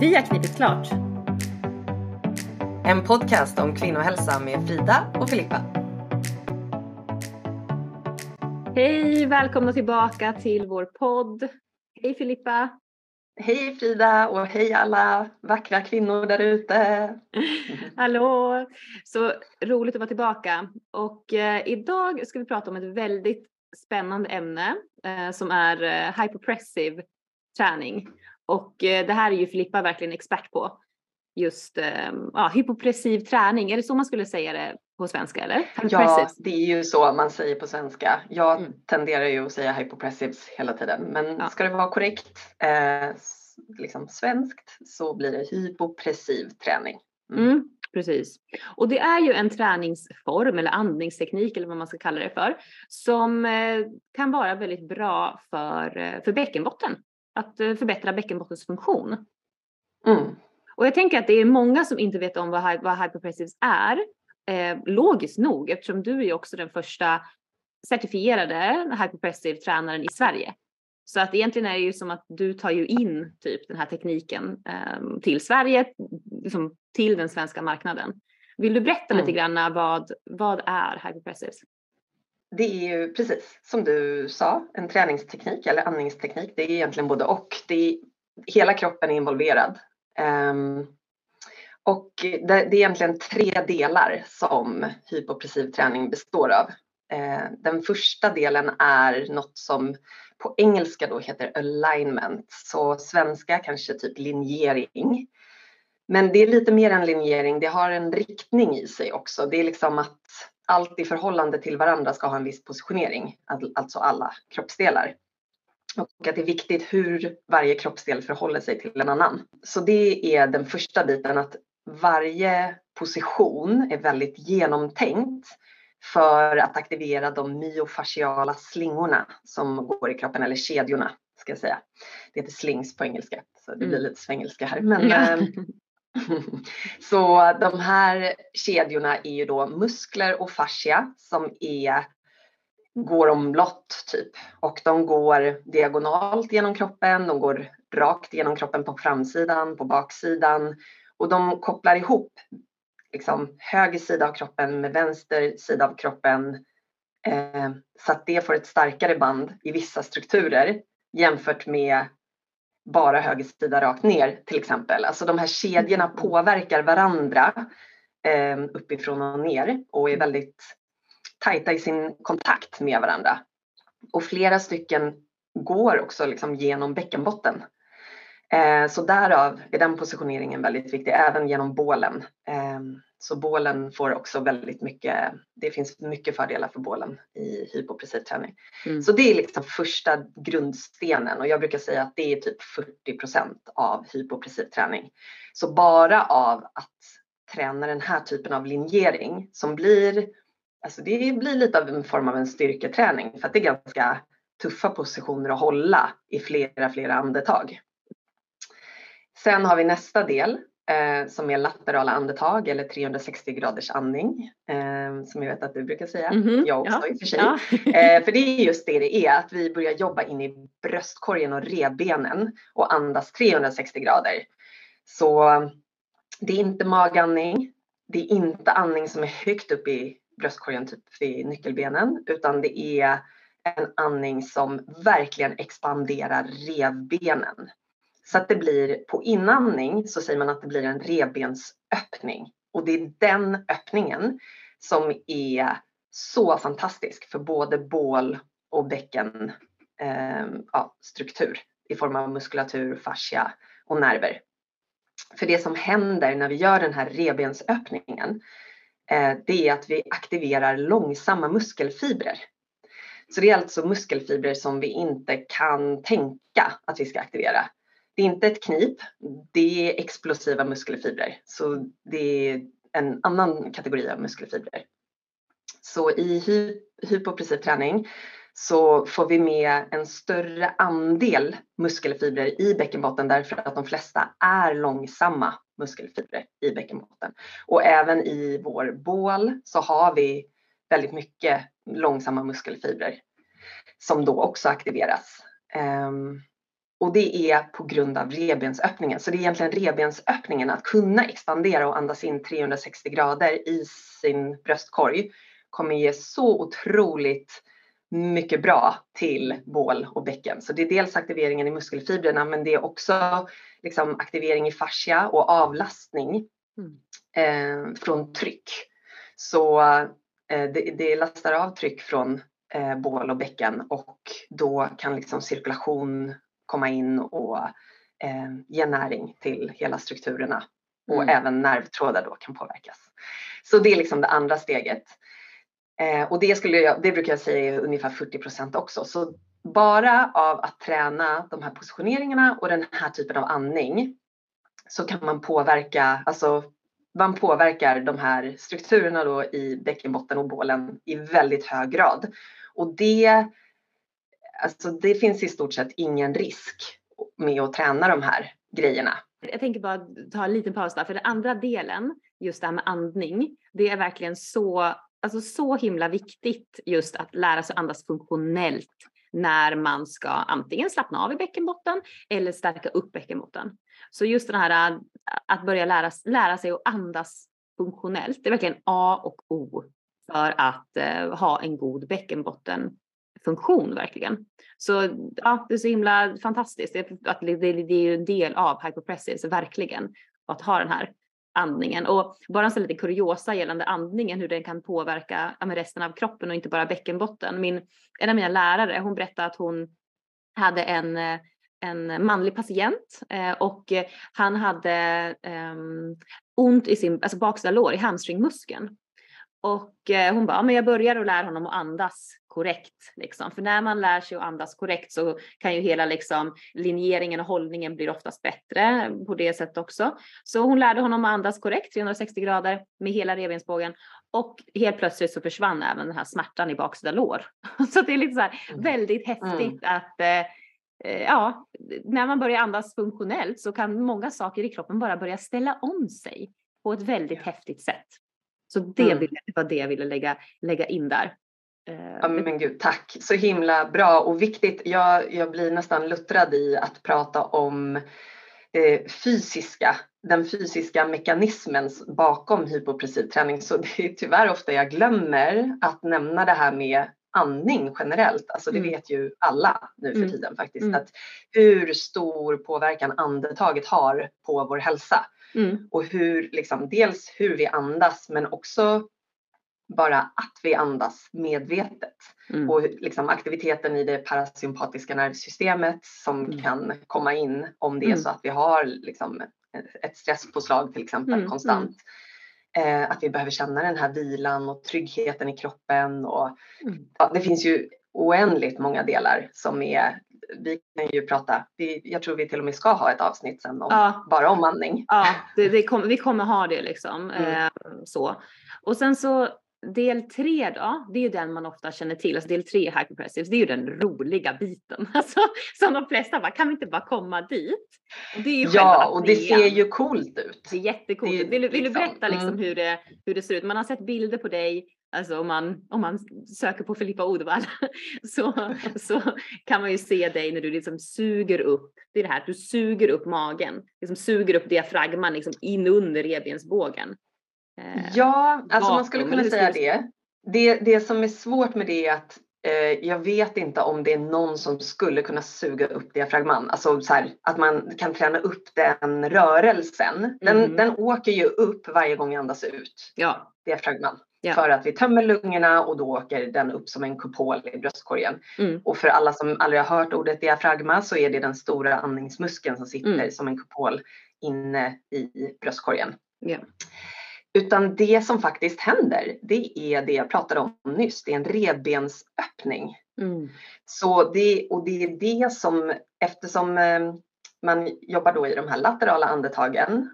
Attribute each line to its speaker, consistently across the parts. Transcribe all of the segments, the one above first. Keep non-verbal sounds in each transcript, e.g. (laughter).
Speaker 1: Vi har knipit klart.
Speaker 2: En podcast om kvinnohälsa med Frida och Filippa.
Speaker 1: Hej, välkomna tillbaka till vår podd. Hej Filippa.
Speaker 2: Hej Frida och hej alla vackra kvinnor där ute. (laughs)
Speaker 1: Hallå! Så roligt att vara tillbaka. Och eh, idag ska vi prata om ett väldigt spännande ämne eh, som är eh, hypopressive träning. Och eh, det här är ju Filippa verkligen expert på. Just eh, ja, hypopressiv träning, är det så man skulle säga det på svenska eller?
Speaker 2: Ja, det är ju så man säger på svenska. Jag
Speaker 1: Mm.
Speaker 2: tenderar ju att säga hypopressives hela tiden, men
Speaker 1: Ja.
Speaker 2: ska det vara korrekt, eh, liksom svenskt, så blir det hypopressiv träning.
Speaker 1: Mm, precis. Och det är ju en träningsform eller andningsteknik eller vad man ska kalla det för som eh, kan vara väldigt bra för, eh, för bäckenbotten. Att eh, förbättra bäckenbottens funktion.
Speaker 2: Mm.
Speaker 1: Och jag tänker att det är många som inte vet om vad, vad hypopressives är. Eh, logiskt nog eftersom du är ju också den första certifierade hypopressive tränaren i Sverige. Så att egentligen är det ju som att du tar ju in typ den här tekniken eh, till Sverige, liksom till den svenska marknaden. Vill du berätta
Speaker 2: Mm.
Speaker 1: lite grann vad, vad är hypopressives?
Speaker 2: Det är ju precis som du sa, en träningsteknik eller andningsteknik. Det är egentligen både och. Det är, hela kroppen är involverad. Um, och det, det är egentligen tre delar som hypopressiv träning består av. Uh, den första delen är något som på engelska då heter alignment. Så svenska kanske typ linjering. Men det är lite mer än linjering. Det har en riktning i sig också. Det är liksom att allt i förhållande till varandra ska ha en viss positionering, al- alltså alla kroppsdelar. Och att det är viktigt hur varje kroppsdel förhåller sig till en annan. Så det är den första biten, att varje position är väldigt genomtänkt för att aktivera de myofasciala slingorna som går i kroppen, eller kedjorna ska jag säga. Det heter slings på engelska, så det blir
Speaker 1: Mm.
Speaker 2: lite svengelska här. Men, ehm, (laughs) så de här kedjorna är ju då muskler och fascia som är, går omlott typ. Och de går diagonalt genom kroppen, de går rakt genom kroppen på framsidan, på baksidan. Och de kopplar ihop liksom, höger sida av kroppen med vänster sida av kroppen. Eh, så att det får ett starkare band i vissa strukturer jämfört med bara höger sida rakt ner till exempel. Alltså de här kedjorna
Speaker 1: Mm.
Speaker 2: påverkar varandra eh, uppifrån och ner och är väldigt tajta i sin kontakt med varandra. Och flera stycken går också liksom genom bäckenbotten. Eh, så därav är den positioneringen väldigt viktig, även genom bålen. Eh, så bålen får också väldigt mycket, det finns mycket fördelar för bålen i hypopressiv träning.
Speaker 1: Mm.
Speaker 2: Så det är liksom första grundstenen och jag brukar säga att det är typ 40 procent av hypopressiv träning. Så bara av att träna den här typen av linjering som blir, alltså det blir lite av en form av en styrketräning för att det är ganska tuffa positioner att hålla i flera, flera andetag. Sen har vi nästa del eh, som är laterala andetag eller 360 graders andning eh, som jag vet att du brukar säga.
Speaker 1: Mhm,
Speaker 2: Jag också
Speaker 1: ja,
Speaker 2: i och för sig.
Speaker 1: Ja. (laughs)
Speaker 2: Eh, för det är just det det är, att vi börjar jobba in i bröstkorgen och revbenen och andas 360 grader. Så det är inte magandning, det är inte andning som är högt upp i bröstkorgen, typ vid nyckelbenen, utan det är en andning som verkligen expanderar revbenen. Så att det blir, på inandning så säger man att det blir en revbensöppning. Och det är den öppningen som är så fantastisk för både bål och bäcken eh, ja, struktur i form av muskulatur, fascia och nerver. För det som händer när vi gör den här revbensöppningen eh, det är att vi aktiverar långsamma muskelfibrer. Så det är alltså muskelfibrer som vi inte kan tänka att vi ska aktivera. Det är inte ett knip, det är explosiva muskelfibrer. Så det är en annan kategori av muskelfibrer. Så i hy hypopressiv träning så får vi med en större andel muskelfibrer i bäckenbotten därför att de flesta är långsamma muskelfibrer i bäckenbotten. Och även i vår bål så har vi väldigt mycket långsamma muskelfibrer som då också aktiveras. Um, och det är på grund av revbensöppningen. Så det är egentligen revbensöppningen, att kunna expandera och andas in 360 grader i sin bröstkorg kommer ge så otroligt mycket bra till bål och bäcken. Så det är dels aktiveringen i muskelfibrerna men det är också liksom aktivering i fascia och avlastning mm. eh, från tryck. Så eh, det, det lastar av tryck från eh, bål och bäcken och då kan liksom cirkulation komma in och eh, ge näring till hela strukturerna och mm. även nervtrådar då kan påverkas. Så det är liksom det andra steget. Eh, och det, skulle jag, det brukar jag säga är ungefär 40 procent också. Så bara av att träna de här positioneringarna och den här typen av andning så kan man påverka, alltså man påverkar de här strukturerna då i bäckenbotten och bålen i väldigt hög grad. Och det, alltså det finns i stort sett ingen risk med att träna de här grejerna.
Speaker 1: Jag tänker bara ta en liten paus där, för den andra delen, just det här med andning, det är verkligen så, alltså så himla viktigt just att lära sig andas funktionellt när man ska antingen slappna av i bäckenbotten eller stärka upp bäckenbotten. Så just den här att börja lära, lära sig att andas funktionellt, det är verkligen A och O för att eh, ha en god bäckenbotten funktion verkligen. Så ja, det är så himla fantastiskt. Det, att det, det, det är ju en del av hypopressis verkligen. Att ha den här andningen. Och bara en sån lite kuriosa gällande andningen, hur den kan påverka ja, resten av kroppen och inte bara bäckenbotten. Min, en av mina lärare, hon berättade att hon hade en, en manlig patient eh, och han hade eh, ont i sin alltså baksida lår, i hamstringmuskeln. Och eh, hon bara, men jag börjar och lär honom att andas korrekt. Liksom. För när man lär sig att andas korrekt så kan ju hela liksom, linjeringen och hållningen blir oftast bättre på det sättet också. Så hon lärde honom att andas korrekt, 360 grader med hela revbensbågen. Och helt plötsligt så försvann även den här smärtan i baksida lår. (laughs) Så det är lite så här, mm. väldigt häftigt mm. att eh, eh, ja, när man börjar andas funktionellt så kan många saker i kroppen bara börja ställa om sig på ett väldigt häftigt sätt. Så det, mm. det var det jag ville lägga, lägga in där.
Speaker 2: Ja eh, men gud, tack. Så himla bra och viktigt. Jag, jag blir nästan luttrad i att prata om eh, fysiska, den fysiska mekanismen bakom hypopressiv träning. Så det är tyvärr ofta jag glömmer att nämna det här med andning generellt. Alltså det mm. vet ju alla nu för mm. tiden faktiskt. Mm. Att hur stor påverkan andetaget har på vår hälsa. Mm. Och hur, liksom, dels hur vi andas men också bara att vi andas medvetet. Mm. Och liksom aktiviteten i det parasympatiska nervsystemet som mm. kan komma in om det är mm. så att vi har liksom ett stresspåslag till exempel mm, konstant. Mm. Eh, att vi behöver känna den här vilan och tryggheten i kroppen. Och, ja, det finns ju oändligt många delar som är vi kan ju prata, vi, jag tror vi till och med ska ha ett avsnitt sen om, ja. bara om andning.
Speaker 1: Ja, det, det kom, vi kommer ha det liksom. Mm. Eh, så. Och sen så del tre då, det är ju den man ofta känner till. Alltså del tre hyperpressives, det är ju den roliga biten. (laughs) Alltså, som de flesta bara, kan vi inte bara komma dit?
Speaker 2: Det är ju ja, och det ser ju coolt ut.
Speaker 1: Det är jättecoolt. Det vill, vill liksom, du berätta liksom mm. hur, det, hur det ser ut? Man har sett bilder på dig, alltså om man, om man söker på Filippa Odvall (laughs) så, så kan man ju se dig när du liksom suger upp, det är det här, du suger upp magen, liksom suger upp diafragman liksom in under revbensbågen.
Speaker 2: Eh, ja, alltså man skulle kunna säga det. det. Det som är svårt med det är att eh, jag vet inte om det är någon som skulle kunna suga upp diafragman. Alltså så här, att man kan träna upp den rörelsen. Den, mm. den åker ju upp varje gång vi andas ut. Ja. Diafragman. Ja. För att vi tömmer lungorna och då åker den upp som en kupol i bröstkorgen. Mm. Och för alla som aldrig har hört ordet diafragma så är det den stora andningsmuskeln som sitter mm. som en kupol inne i bröstkorgen. Ja. Utan det som faktiskt händer, det är det jag pratade om nyss, det är en revbensöppning. Mm. Så det, och det är det som, eftersom eh, man jobbar då i de här laterala andetagen,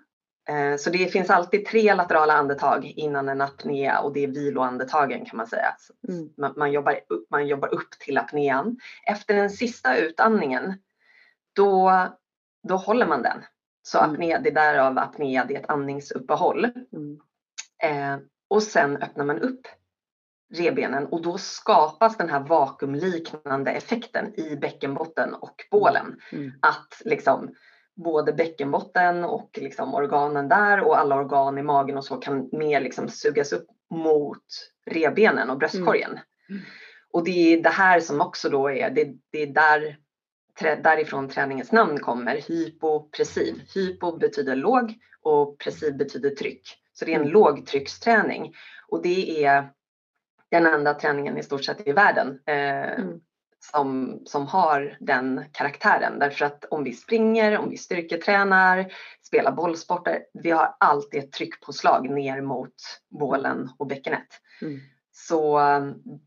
Speaker 2: eh, så det finns alltid tre laterala andetag innan en apné och det är viloandetagen kan man säga. Mm. Man, man, jobbar upp, man jobbar upp till apnéan. Efter den sista utandningen, då, då håller man den. Så mm. apné, det är därav apné, det är ett andningsuppehåll. Mm. Eh, och sen öppnar man upp revbenen och då skapas den här vakuumliknande effekten i bäckenbotten och bålen. Mm. Att liksom både bäckenbotten och liksom organen där och alla organ i magen och så kan mer liksom sugas upp mot revbenen och bröstkorgen. Mm. Mm. Och det är det här som också då är, det, det är där därifrån träningens namn kommer, hypopressiv. Hypo betyder låg och pressiv betyder tryck. Så det är en mm. lågtrycksträning och det är den enda träningen i stort sett i världen eh, mm. som, som har den karaktären. Därför att om vi springer, om vi styrketränar, spelar bollsporter, vi har alltid ett tryckpåslag ner mot bålen och bäckenet. Mm. Så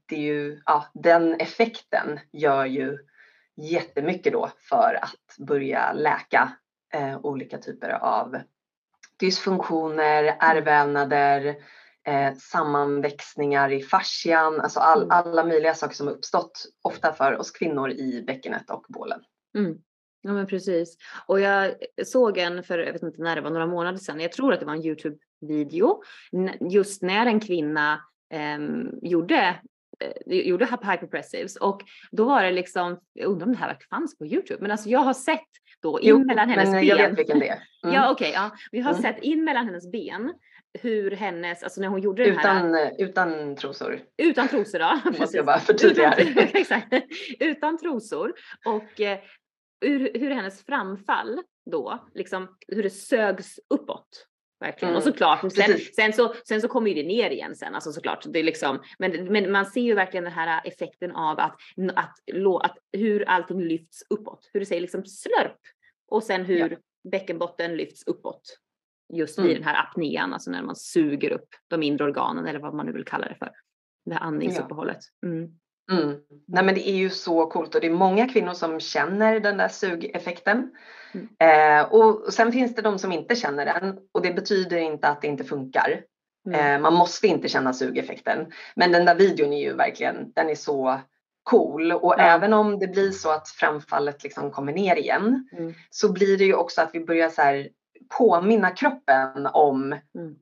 Speaker 2: det är ju, ja, den effekten gör ju jättemycket då för att börja läka eh, olika typer av dysfunktioner, mm. ärrvävnader, eh, sammanväxningar i fascian, alltså all, mm. alla möjliga saker som uppstått, ofta för oss kvinnor i bäckenet och bålen.
Speaker 1: Mm. Ja men precis. Och jag såg en för, jag vet inte när det var, några månader sedan, jag tror att det var en Youtube-video, just när en kvinna eh, gjorde gjorde hyperpressives och då var det liksom, jag undrar om det här fanns på Youtube, men alltså jag har sett då in jo, mellan hennes men ben.
Speaker 2: jag vet vilken det är. (laughs)
Speaker 1: Mm. Ja okej, okay, ja. vi har mm. sett in mellan hennes ben hur hennes, alltså när hon gjorde
Speaker 2: utan,
Speaker 1: den här.
Speaker 2: Utan trosor.
Speaker 1: Utan trosor ja. (laughs)
Speaker 2: Måste jag bara förtydliga
Speaker 1: utan, (laughs) exakt, utan trosor och eh, hur, hur hennes framfall då, liksom hur det sögs uppåt. Verkligen. Mm. Och såklart, sen, sen, så, sen så kommer det ner igen sen, alltså såklart. Det är liksom, men, men man ser ju verkligen den här effekten av att, att, att hur allting lyfts uppåt. Hur det säger liksom slurp. Och sen hur ja. bäckenbotten lyfts uppåt. Just mm. vid den här apnean, alltså när man suger upp de inre organen eller vad man nu vill kalla det för. Det här andningsuppehållet. Mm.
Speaker 2: Mm. Nej men det är ju så coolt och det är många kvinnor som känner den där sugeffekten. Mm. Eh, och sen finns det de som inte känner den och det betyder inte att det inte funkar. Mm. Eh, man måste inte känna sugeffekten. Men den där videon är ju verkligen, den är så cool och ja. även om det blir så att framfallet liksom kommer ner igen mm. så blir det ju också att vi börjar så här påminna kroppen om mm.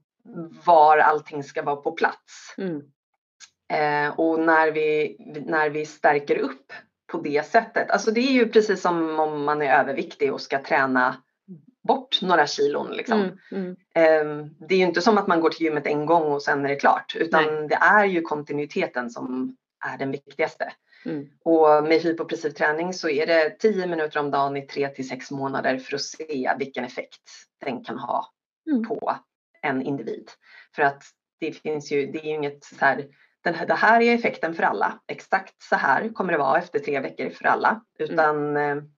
Speaker 2: var allting ska vara på plats. Eh, och när vi, när vi stärker upp på det sättet. Alltså det är ju precis som om man är överviktig och ska träna bort några kilon. Liksom. Mm, mm. Eh, det är ju inte som att man går till gymmet en gång och sen är det klart utan Nej. det är ju kontinuiteten som är den viktigaste. Mm. Och med hypopressiv träning så är det 10 minuter om dagen i 3 till 6 månader för att se vilken effekt den kan ha mm. på en individ. För att det finns ju, det är ju inget så här den här, det här är effekten för alla. Exakt så här kommer det vara efter tre veckor för alla. Utan mm.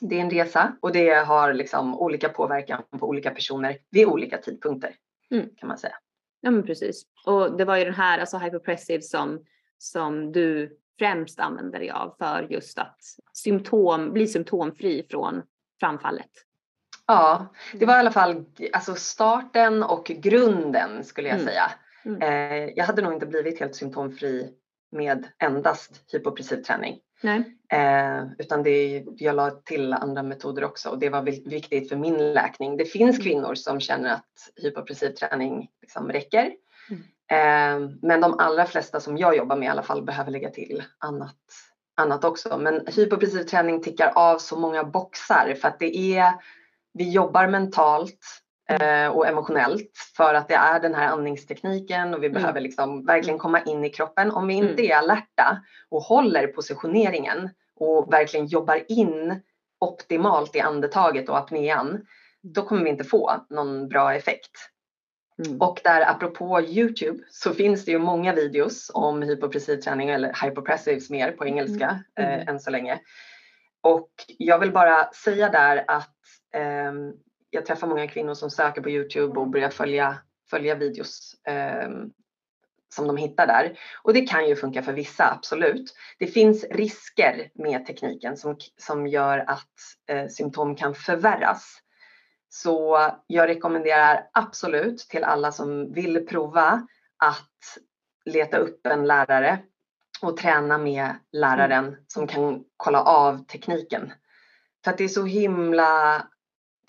Speaker 2: det är en resa och det har liksom olika påverkan på olika personer vid olika tidpunkter mm. kan man säga.
Speaker 1: Ja men precis. Och det var ju den här alltså hyperpressive som, som du främst använder dig av för just att symptom, bli symptomfri från framfallet.
Speaker 2: Ja, det var i alla fall alltså starten och grunden skulle jag mm. säga. Mm. Eh, jag hade nog inte blivit helt symptomfri med endast hypopressiv träning. Eh, utan det, jag la till andra metoder också och det var viktigt för min läkning. Det finns mm. kvinnor som känner att hypopressiv träning liksom räcker. Mm. Eh, men de allra flesta som jag jobbar med i alla fall behöver lägga till annat, annat också. Men hypopressiv träning tickar av så många boxar för att det är, vi jobbar mentalt och emotionellt för att det är den här andningstekniken och vi mm. behöver liksom verkligen komma in i kroppen. Om vi inte mm. är alerta och håller positioneringen och verkligen jobbar in optimalt i andetaget och apnean, då kommer vi inte få någon bra effekt. Mm. Och där apropå Youtube så finns det ju många videos om hypopressiv träning eller hypopressives mer på engelska mm. eh, än så länge. Och jag vill bara säga där att eh, jag träffar många kvinnor som söker på Youtube och börjar följa, följa videos eh, som de hittar där. Och det kan ju funka för vissa, absolut. Det finns risker med tekniken som, som gör att eh, symptom kan förvärras. Så jag rekommenderar absolut till alla som vill prova att leta upp en lärare och träna med läraren som kan kolla av tekniken. För att det är så himla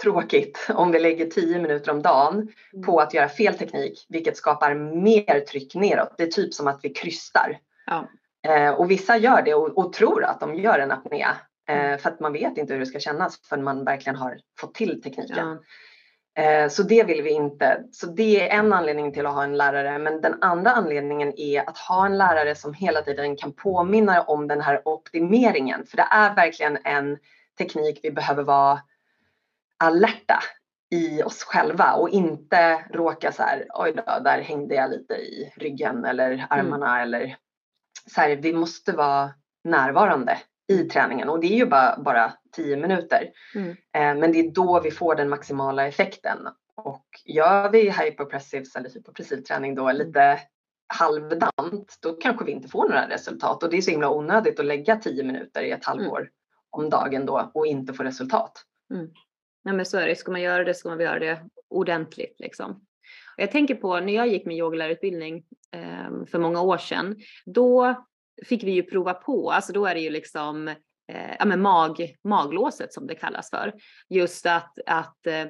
Speaker 2: tråkigt om vi lägger 10 minuter om dagen
Speaker 1: Mm.
Speaker 2: på att göra fel teknik, vilket skapar mer tryck neråt. Det är typ som att vi krystar.
Speaker 1: Ja.
Speaker 2: Eh, och vissa gör det och, och tror att de gör en apné.
Speaker 1: Mm.
Speaker 2: Eh, för att man vet inte hur det ska kännas förrän man verkligen har fått till tekniken.
Speaker 1: Ja.
Speaker 2: Eh, Så det vill vi inte. Så det är en anledning till att ha en lärare. Men den andra anledningen är att ha en lärare som hela tiden kan påminna om den här optimeringen. För det är verkligen en teknik vi behöver vara alerta i oss själva och inte råka så här, oj då, där hängde jag lite i ryggen eller armarna eller så här, vi måste vara närvarande i träningen och det är ju bara, bara 10 minuter.
Speaker 1: Mm.
Speaker 2: Eh, Men det är då vi får den maximala effekten. Och gör vi hyperpressives eller hypopressiv träning då lite halvdant, då kanske vi inte får några resultat. Och det är så himla onödigt att lägga 10 minuter i ett halvår om dagen då och inte få resultat.
Speaker 1: Nej men så är det, ska man göra det ska man göra det ordentligt liksom. Och jag tänker på när jag gick min yogalärarutbildning eh, för många år sedan, då fick vi ju prova på, alltså då är det ju liksom eh, ja, men mag, maglåset som det kallas för. Just att, att eh,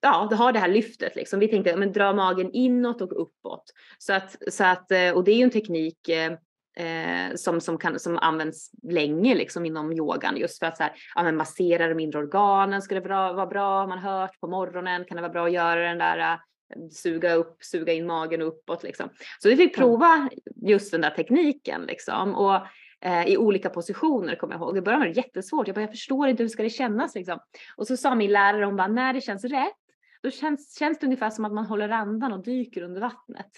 Speaker 1: ja, det har det här lyftet liksom. Vi tänkte, men dra magen inåt och uppåt. Så att, så att eh, och det är ju en teknik eh, eh, som, som, kan, som används länge liksom inom yogan just för att så här, ja, men massera de inre organen skulle vara, vara bra, har man hört på morgonen kan det vara bra att göra den där eh, suga upp, suga in magen uppåt liksom. Så vi fick prova just den där tekniken liksom och eh, i olika positioner kommer jag ihåg. I början var det jättesvårt. Jag bara, jag förstår inte hur ska det kännas liksom. Och så sa min lärare, hon bara, när det känns rätt, då känns, känns det ungefär som att man håller andan och dyker under vattnet.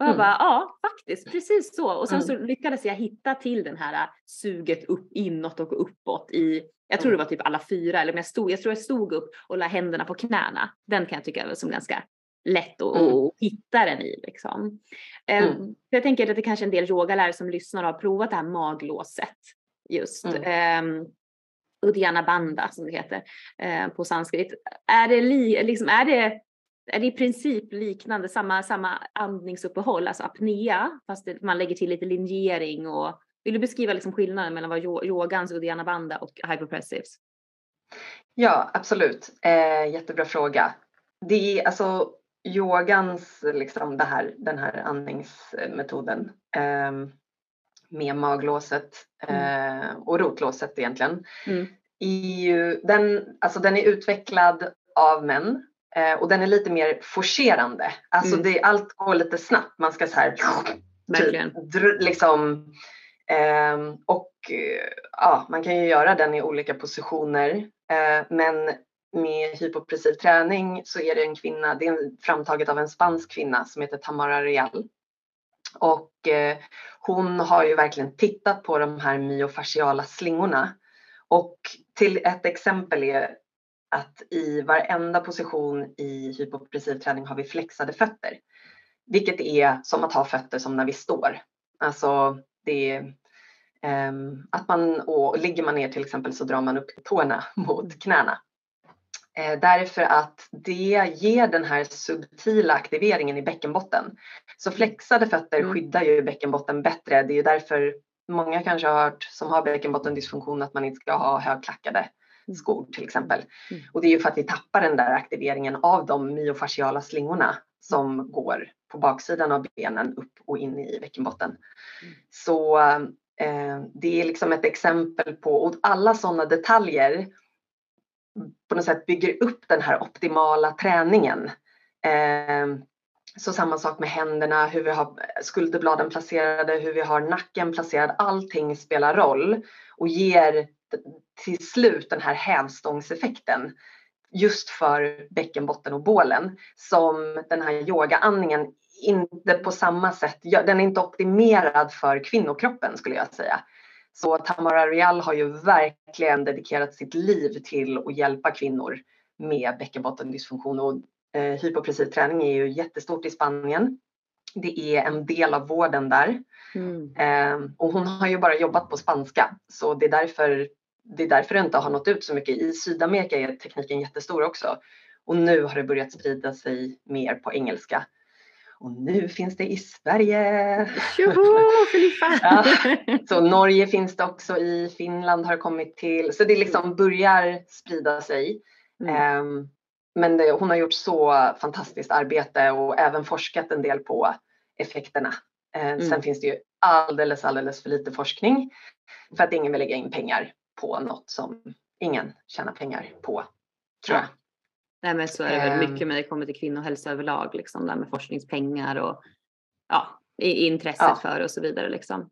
Speaker 1: Och jag
Speaker 2: Mm.
Speaker 1: bara, ja faktiskt, precis så. Och sen
Speaker 2: Mm.
Speaker 1: så lyckades jag hitta till den här äh, suget upp, inåt och uppåt i, jag tror det
Speaker 2: Mm.
Speaker 1: var typ alla fyra, eller om jag stod, jag tror jag stod upp och la händerna på knäna. Den kan jag tycka är som ganska lätt att
Speaker 2: Mm.
Speaker 1: hitta den i liksom. Eh,
Speaker 2: Mm.
Speaker 1: Jag tänker att det kanske är en del yogalärare som lyssnar och har provat det här maglåset just.
Speaker 2: Mm.
Speaker 1: Ehm, Uddiyana Bandha som det heter eh, på sanskrit. Är det, li, liksom, är, det, är det i princip liknande, samma, samma andningsuppehåll, alltså apnea, fast det, man lägger till lite linjering och vill du beskriva liksom skillnaden mellan vad yo- yogans Uddiyana Bandha och hyperpressives?
Speaker 2: Ja, absolut. Eh, jättebra fråga. Det är alltså yogans, liksom det här, den här andningsmetoden eh, med maglåset eh, och rotlåset egentligen.
Speaker 1: Mm.
Speaker 2: är ju, den, alltså den är utvecklad av män och den är lite mer forcerande. Alltså
Speaker 1: Mm.
Speaker 2: det, allt går lite snabbt. Man ska så här
Speaker 1: Verkligen.
Speaker 2: Typ, liksom, ehm, och eh, ja, man kan ju göra den i olika positioner. Eh, men med hypopressiv träning så är det en kvinna, det är framtaget av en spansk kvinna som heter Tamara Real. Och eh, hon har ju verkligen tittat på de här myofasciala slingorna. Och till ett exempel är att i varenda position i hypopressiv träning har vi flexade fötter. Vilket är som att ha fötter som när vi står. Alltså det är ehm, att man, och ligger man ner till exempel så drar man upp tårna (laughs) mot knäna. Eh, därför att det ger den här subtila aktiveringen i bäckenbotten. Så flexade fötter
Speaker 1: Mm.
Speaker 2: skyddar ju bäckenbotten bättre. Det är ju därför många kanske har hört som har bäckenbottendysfunktion att man inte ska ha högklackade skor till exempel.
Speaker 1: Mm.
Speaker 2: Och det är ju för att vi tappar den där aktiveringen av de myofasciala slingorna som går på baksidan av benen upp och in i bäckenbotten.
Speaker 1: Mm.
Speaker 2: Så eh, det är liksom ett exempel på, och alla sådana detaljer på något sätt bygger upp den här optimala träningen. Eh, så samma sak med händerna, hur vi har skulderbladen placerade, hur vi har nacken placerad. Allting spelar roll och ger till slut den här hävstångseffekten just för bäckenbotten och bålen som den här yogaandningen inte på samma sätt, den är inte optimerad för kvinnokroppen skulle jag säga. Så Tamara Real har ju verkligen dedikerat sitt liv till att hjälpa kvinnor med bäckenbottendysfunktion och eh, hypopressiv träning är ju jättestort i Spanien. Det är en del av vården där.
Speaker 1: Mm.
Speaker 2: Eh, och hon har ju bara jobbat på spanska så det är därför det är därför det inte har nått ut så mycket. I Sydamerika är tekniken jättestor också. Och nu har det börjat sprida sig mer på engelska. Och nu finns det i Sverige.
Speaker 1: Tjoho Filippa! (laughs)
Speaker 2: Ja. Så Norge finns det också i, Finland har kommit till. Så det liksom börjar sprida sig. Mm. Um, men det, hon har gjort så fantastiskt arbete och även forskat en del på effekterna. Uh, mm. Sen finns det ju alldeles, alldeles för lite forskning för att ingen vill lägga in pengar på något som ingen tjänar pengar på, tror jag.
Speaker 1: Nej men så är det väl mycket ehm. när det kommer till kvinnohälsa överlag, liksom, där med forskningspengar och ja, intresset ja. för och så vidare. Liksom.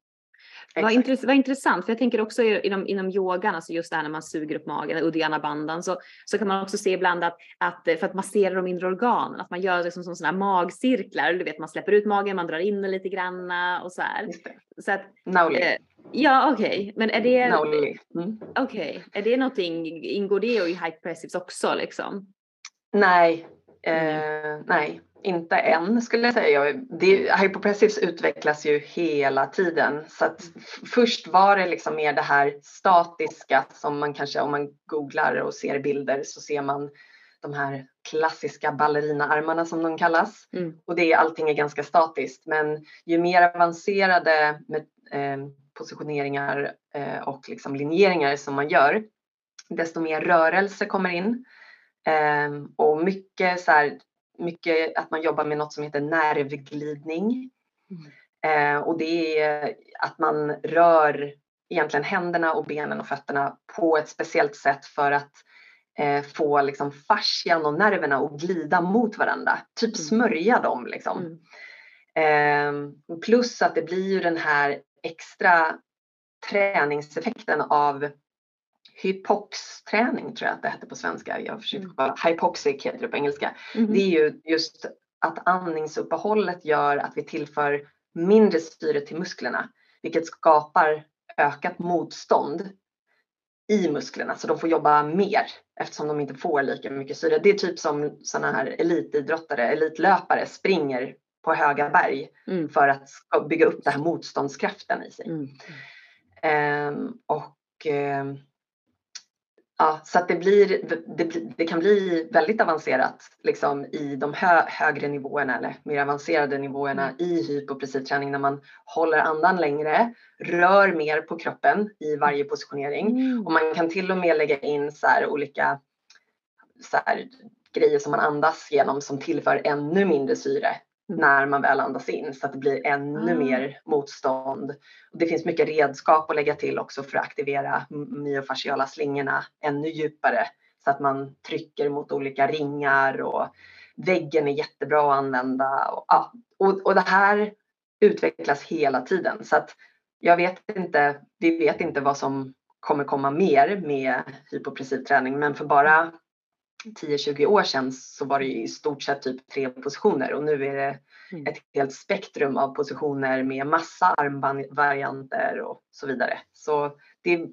Speaker 1: Vad, intress vad intressant, för jag tänker också inom, inom yogan, alltså just det här när man suger upp magen, Uddiyana bandan, så, så kan man också se ibland att, att för att massera de inre organen, att man gör liksom som sådana här magcirklar, du vet man släpper ut magen, man drar in den lite granna och så här. Så att,
Speaker 2: eh,
Speaker 1: ja okej, okay. men är det,
Speaker 2: mm.
Speaker 1: okej, okay. är det någonting, ingår det i hyperpressives också liksom?
Speaker 2: Nej, eh, nej, inte än skulle jag säga. Det, hypopressives utvecklas ju hela tiden så att först var det liksom mer det här statiska som man kanske om man googlar och ser bilder så ser man de här klassiska ballerinaarmarna som de kallas mm. och det allting är ganska statiskt men ju mer avancerade med, eh, positioneringar eh, och liksom linjeringar som man gör desto mer rörelse kommer in eh, och mycket så här, mycket att man jobbar med något som heter nervglidning. Mm. Eh, och det är att man rör egentligen händerna och benen och fötterna på ett speciellt sätt för att eh, få liksom fascian och nerverna att glida mot varandra. Typ mm. smörja dem liksom. Mm. Eh, plus att det blir ju den här extra träningseffekten av hypox-träning tror jag att det heter på svenska. Jag försöker mm. kolla. Hypoxic heter det på engelska. Mm. Det är ju just att andningsuppehållet gör att vi tillför mindre syre till musklerna, vilket skapar ökat motstånd i musklerna så de får jobba mer eftersom de inte får lika mycket syre. Det är typ som sådana här elitidrottare, elitlöpare springer på höga berg mm. för att bygga upp den här motståndskraften i sig. Mm. Um, och um, Ja, så att det, blir, det, det, kan bli väldigt avancerat liksom, i de hö, högre nivåerna eller mer avancerade nivåerna mm. i hypopressiv träning när man håller andan längre, rör mer på kroppen i varje positionering mm. och man kan till och med lägga in så här, olika så här, grejer som man andas genom som tillför ännu mindre syre Mm. När man väl andas in så att det blir ännu mm. mer motstånd. Det finns mycket redskap att lägga till också för att aktivera myofasciala slingorna ännu djupare så att man trycker mot olika ringar och väggen är jättebra att använda. Och, ja, och, och det här utvecklas hela tiden så att jag vet inte, vi vet inte vad som kommer komma mer med hypopressiv träning men för bara 10-20 år sedan så var det i stort sett typ tre positioner och nu är det mm. ett helt spektrum av positioner med massa armbandvarianter och så vidare. Så det är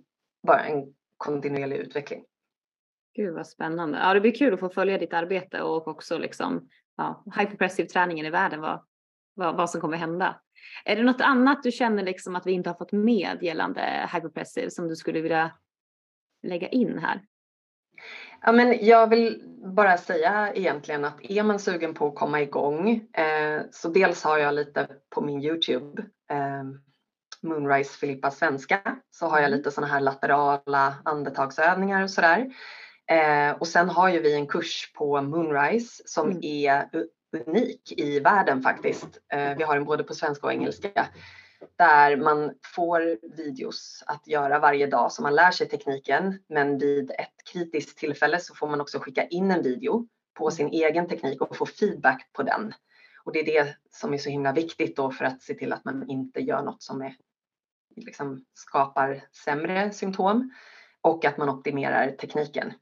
Speaker 2: bara en kontinuerlig utveckling.
Speaker 1: Gud vad spännande. Ja, det blir kul att få följa ditt arbete och också liksom ja, hyperpressive träningen i världen, vad, vad, vad som kommer hända. Är det något annat du känner liksom att vi inte har fått med gällande hyperpressive som du skulle vilja lägga in här?
Speaker 2: Ja, men jag vill bara säga egentligen att är man sugen på att komma igång eh, så dels har jag lite på min Youtube eh, Moonrise Filippa svenska så har jag mm. lite sådana här laterala andetagsövningar och sådär. Eh, och sen har ju vi en kurs på Moonrise som mm. är unik i världen faktiskt. Eh, vi har den både på svenska och engelska där man får videos att göra varje dag så man lär sig tekniken. Men vid ett kritiskt tillfälle så får man också skicka in en video på sin egen teknik och få feedback på den. Och det är det som är så himla viktigt då för att se till att man inte gör något som är, liksom, skapar sämre symptom och att man optimerar tekniken.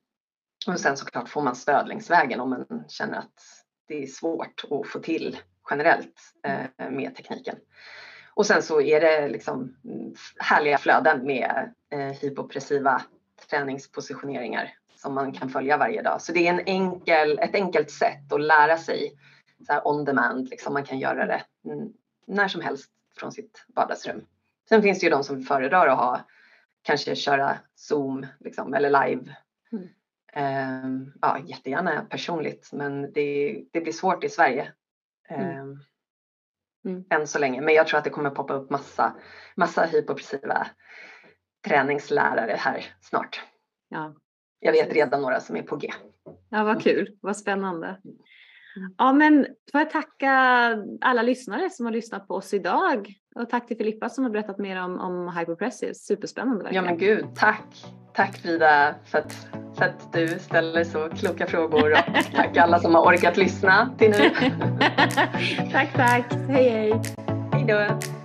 Speaker 2: Och sen såklart får man stöd längs vägen om man känner att det är svårt att få till generellt eh, med tekniken. Och sen så är det liksom härliga flöden med eh, hypopressiva träningspositioneringar som man kan följa varje dag. Så det är en enkel, ett enkelt sätt att lära sig så här on demand. Liksom man kan göra det när som helst från sitt vardagsrum. Sen finns det ju de som föredrar att ha, kanske köra Zoom liksom, eller live. Mm. Um, ja, jättegärna personligt men det, det blir svårt i Sverige. Mm. Um, mm. än så länge. Men jag tror att det kommer poppa upp massa, massa hypopressiva träningslärare här snart.
Speaker 1: Ja.
Speaker 2: jag vet redan några som är på G.
Speaker 1: Ja, vad kul, vad spännande. Ja, men får jag tacka alla lyssnare som har lyssnat på oss idag och tack till Filippa som har berättat mer om, om hyperpressive. Superspännande verkligen.
Speaker 2: Ja, men gud, tack. Tack Frida för att, för att du ställer så kloka frågor och (laughs) tack alla som har orkat lyssna till nu. (laughs)
Speaker 1: tack, tack. Hej, hej.
Speaker 2: Hej då.